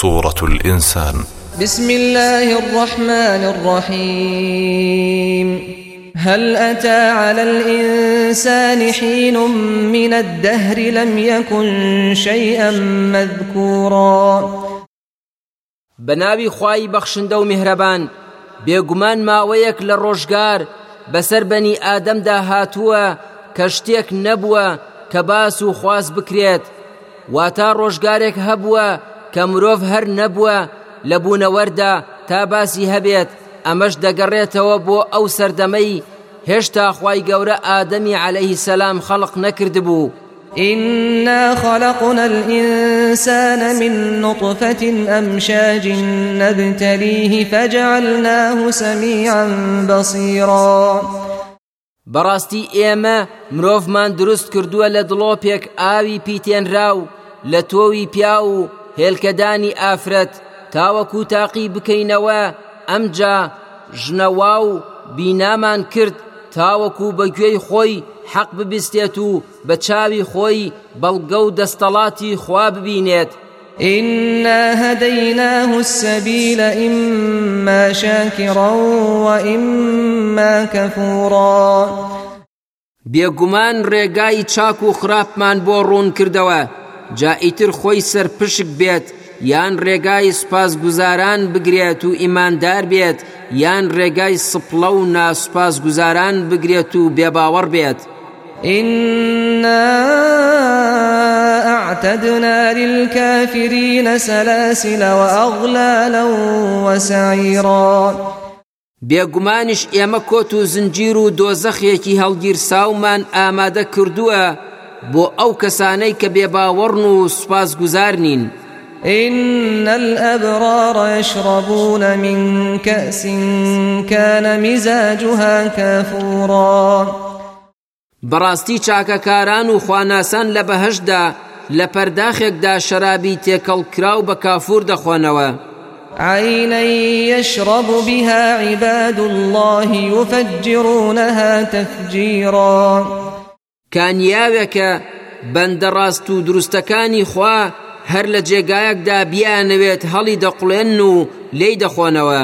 سورة الإنسان. بسم الله الرحمن الرحيم. هل أتى على الإنسان حين من الدهر لم يكن شيئا مذكورا؟ بناوی خوای بەخشندە و میهرەبان بێگومان ماوەیەک لە ڕۆژگار بەسەر بەنی ئادەمدا هاتووە کە شتێک نەبووە کە باس و خواست بکرێت. واتا ڕۆژگارێک هەبووە کە مرۆڤ هەر نەبووە لە بوونەوەردا تا باسی هەبێت ئەمەش دەگەڕێتەوە بۆ ئەو سەردەمەی هێشتا خوای گەورە ئادەمی عەلەیهی سەلام خەڵق نەکردبوو إنا خلقنا الإنسان من نطفة أمشاج نبتليه فجعلناه سميعا بصيرا. بەڕاستی ئێمە مرۆڤمان دروست کردووە لە دڵۆپێک ئاوی پیتێنراو لە تۆوی پیا و هێلکەدانی ئافرەت تاوەکو تاقی بکەینەوە ئەمجا ژنەوا و بینامان کرد تاوەکو بەگوێی خۆی حەق ببیستێت و بە چاوی خۆی بەڵگە و دەستەڵاتی خوا ببینێت. إنا هديناه السبيل إما شاكرا وإما كفورا. بێگومان ڕێگای چاک و خراپمان بۆ ڕوون کردەوە. جا ئیتر خۆی سەر پشک بێت یان ڕێگای سپاس گوزاران بگرێت و ئیماندار بێت یان ڕێگای سپڵە و ناسپاس گوزاران بگرێت و بێباوەڕ بێت. إنا أعتدنا للكافرين سلاسل وأغلالا وسعيرا. بێگومانش ئێمە کۆت و زنجیر و دۆزەخێکی هەڵگیر ساومان ئامادە کردووە بۆ ئەو کەسانەی کە بێباوەڕن و سوپاس گوزار نین. إن الأبرار يشربون من كأس كان مزاجها كافورا. بەڕاستی چاکەکاران و خواناسان لە بەهشدا لە پەرداخێکدا شەرابی تێکەڵ کراو بە کافور دەخۆنەوە عينا يشرب بها عباد الله يفجرونها تفجيرا. کانیاوێکە بەندە ڕاست و دروستەکانی خوا هەر لە جێگایەکدا بیانەوێت هەڵی دەقڵێن و لی دەخۆنەوە.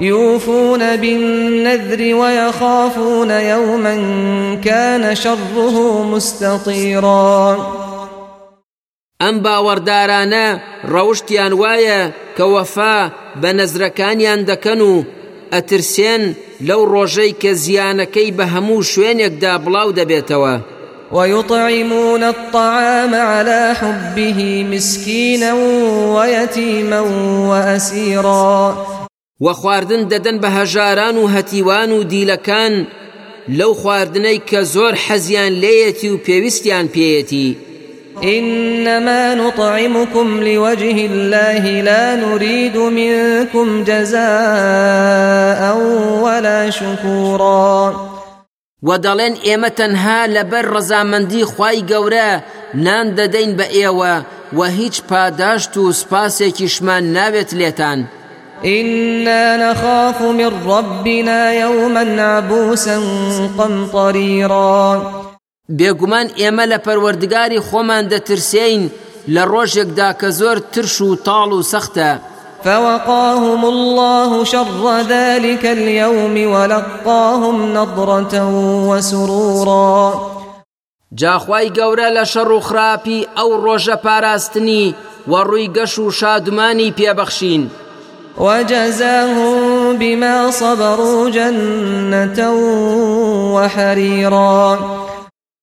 يوفون بالنذر ويخافون يوما كان شره مستطيرا ئەم باوەڕدارانە ڕەوشتیان وایە کە وەفا بە نەزرەکانیان دەکەن و ئەترسێن لەو ڕۆژەی کە زیانەکەی بە هەموو شوێنێکدا بڵاو دەبێتەوە. ويطعمون الطعام على حبه مسكينا ويتيما وأسيرا وخواردن دەدەن بە هەژاران و هەتیوان و دیلەکان لەو خواردنەی کە زۆر إنما نطعمكم لوجه الله لا نريد منكم جزاء ولا شكورا و دەڵێن ئێمە تەنها لەبەر ڕەزامەندی خی گەورە نان دەدەین بە ئێوە و هیچ پاداشت و سپاسێکیشمان ناوێت لێتان. إنا نخاف من ربنا يوما عبوسا قمطريرا بێگومان ئێمە لە پەروەردگاری خۆمان دەترسین لە ڕۆژێکدا کە زۆر ترش و تاڵ و سەختە. فوقاهم الله شر ذلك اليوم ولقاهم نضرة وسرورا. جاخوای گەورە لە شەڕ و خراپی ئەو ڕۆژە پاراستنی و ڕووی گەش و شادمانی پێبەخشین. وجزاهم بما صبروا جنة وحريرا.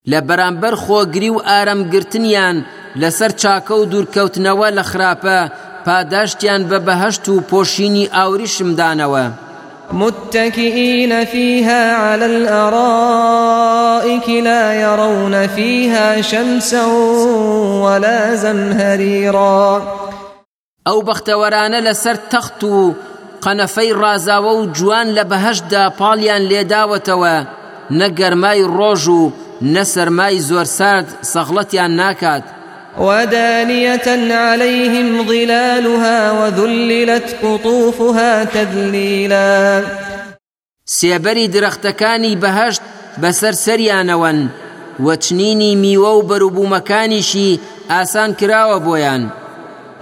لە بەرامبەر خۆگری و ئارەمگرتنیان لەسەر چاکە و دوورکەوتنەوە لە خراپە پاداشتیان بە بەهشت و پۆشینی ئاوریشمدانەوە متكئين فيها على الأرائك لا يرون فيها شمسا ولا زمهريرا ئەو بەختەوەرانە لەسەر تەخت و قەنەفەی ڕازاوە و جوان لە بەهشدا پاڵیان لێداوەتەوە نەگەرمای ڕۆژ و نەسەرمای زۆر سارد سەغڵەتیان ناکات ودانية عليهم ظلالها وذللت قطوفها تذليلا. سێبەری درەختەکانی بەهشت بەسەر سەریانەوەن وەچنینی میوە و بەروبوومەکانیشی ئاسان کراوە بۆیان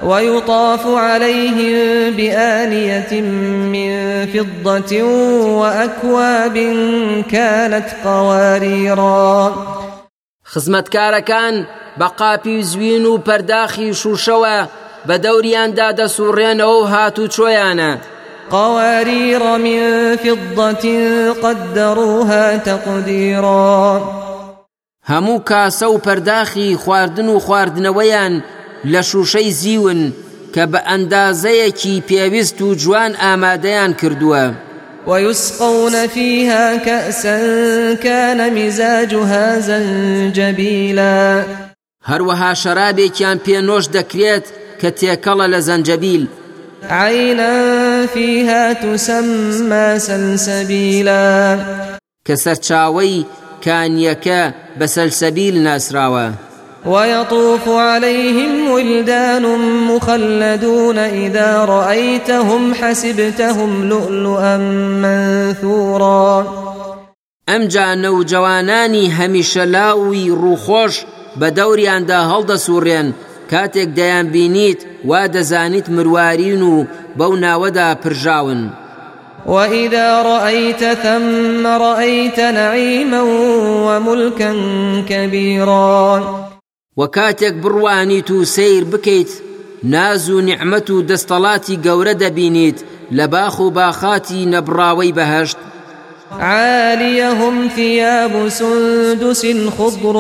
ويطاف عليهم بآنية من فضة وأكواب كانت قواريرا. خزمەتکارەکان بە قاپی زوین و پەرداخی شوشەوە بە دەوریاندا دەسوڕێنەوە و هاتوو چۆیانە. قوارير من فضة قدروها تقديرا. هەموو کاسە و پەرداخی خواردن و خواردنەوەیان لە شوشەی زیون کە بە ئەندازەیەکی پێویست و جوان ئامادەیان کردووە. ويسقون فيها كأسا كان مزاجها زنجبيلا. هەروەها شەرابێکیان پێنۆش دەکرێت کە تێکەڵە لە زەنجەبیل. عينا فيها تسمى سلسبيلا. کە سەرچاوەی کانیەکە بە سەلسەبیل ناسراوە. ويطوف عليهم ولدان مخلدون إذا رأيتهم حسبتهم لؤلؤا منثورا. ئەمجا نەوجەوانانی هەمیشە لاوی ڕووخۆش بە دەوریاندا هەڵدەسوڕێن. کاتێک دەیان بینیت وا دەزانیت مروارین و بەو ناوەدا پرژاون. وإذا رأيت ثم رأيت نعيما وملكا كبيرا. وە کاتێک بڕوانیت و سیر بکەیت ناز و نیعممە و دەستەڵاتی گەورە دەبینیت لە باخ و باخاتی نەبراوەی بەهشت عاليهم ثياب سندس خضر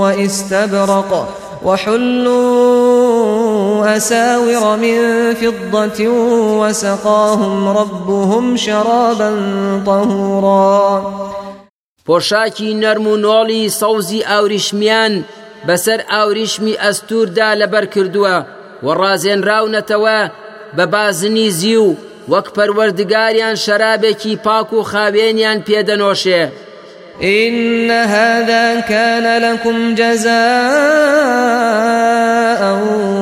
واستبرق وحلوا أساور من فضة وسقاهم ربهم شرابا طهورا. پۆشاکی نەرم و نۆڵی سەوزی ئاوریشمیان بەسەر ئاوریشمی ئەستوردا لەبەر کردووە و ڕازێنراونەتەوە بە بازنی زی و وەک پەروەردگاریان شەرابێکی پاک و خاوێنیان پێدەنۆشێ. إن هذا كان لكم جزاء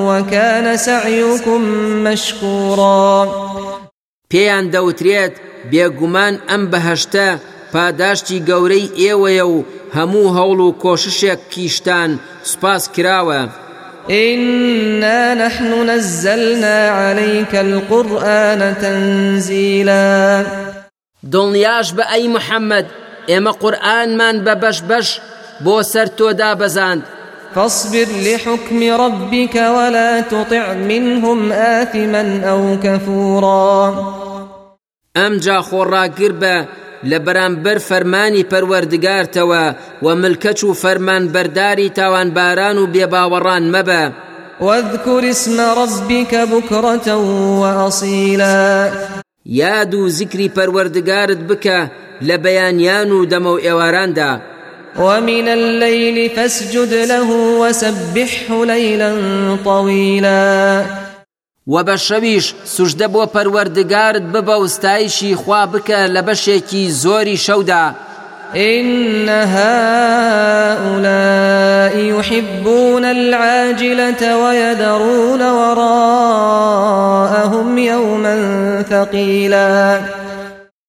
وكان سعيكم مشكورا. پێیان دەوترێت بێگومان ئەم بەهشتە پاداشتی گەورەی ئێوەیە و هەموو هەوڵ و کۆششێک کیشتان سوپاس کراوە. إنا نحن نزلنا عليك القرآن تنزيلا. دڵنیاش بە ئەی محەممەد ئێمە قورآنمان بە بەش بەش بۆ سەر تۆدا بەزاند. فاصبر لحكم ربك ولا تطع منهم آثما أو كفورا. ئەمجا خۆڕاگر بە لە بەرامبەر فەرمانی پەروەردگارتەوە و ملکەچ و فەرمان بەرداری تاوانباران و بێباوەڕان مەبە. واذكر اسم ربك بكرة وأصيلا. یاد و زیکری پەروەردگارت بکە لە بەیانیان و دەمە و ئێواراندا. ومن الليل فاسجد له وسبحه ليلا طويلا. و بە شەویش سوشدە بۆ پەروەردگارت ببە و ستایشی خوا بکە لە بەشێکی زۆری شەودا. إن هؤلاء يحبون العاجلة ويذرون وراءهم يوما ثقيلا.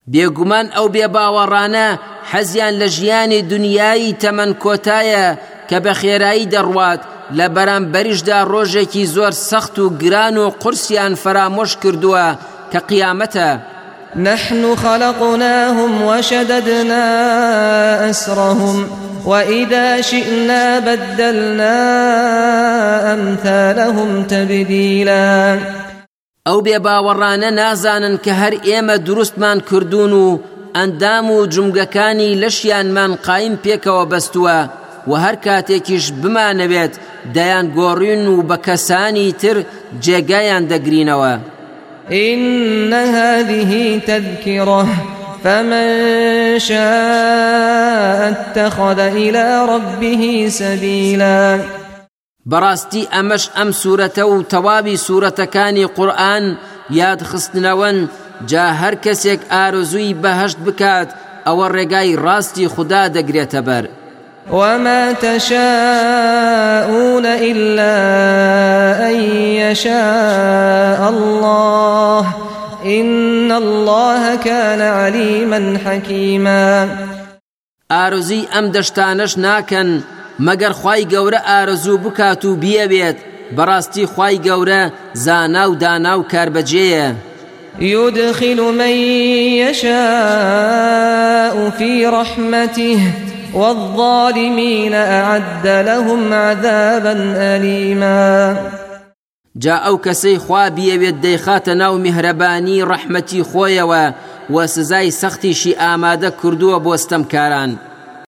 بێگومان ئەو بێ باوەڕانە حەزیان لە ژیانی دنیایی تەمەەن کۆتایە کە بە خێرایی دەڕوات لە بەرامبەریشدا ڕۆژێکی زۆر سەخت و گران و قورسیان فرامۆش کردووە کە قیامەتە. نحن خلقناهم وشددنا أسرهم وإذا شئنا بدلنا أمثالهم تبديلا. ئەو بێ باوەڕانە نازانن کە هەر ئێمە دروستمان کردوون و ئەندام و جمگەکانی لەشیانمان قایم پێکەوە بەستووە. و هەر کاتێکیش بمانەوێت دەیان گۆڕین و بە کەسانی تر جێگایان دەگرینەوە. إن هذه تذكرة فمن شاء اتخذ إلى ربه سبيلا. بەڕاستی ئەمەش ئەم سوورەتە و تەواوی سوورەتەکانی قورآن یادخستنەوەن جا هەر کەسێک ئارزووی بەهشت بکات ئەوە ڕێگای ڕاستی خوددا دەگرێتە بەر. وما تشاءون إلا أن يشاء الله إن الله كان عليما حكيما. ئارزوی ئەم دەشتانەش ناکەن مەگەر خی گەورە ئارزوو بکات و بیەبێت بەڕاستی خی گەورە زانا و دانا و يدخل من يشاء في رحمته والظالمين أعد لهم عذابا أليما. جا ئەو کەسەی خوا بیەوێت دەیخاتە ناو میهرەبانی ڕەحمەتی خۆیەوە و سزای سەختیشی ئامادە کردووە بۆ ستەمکاران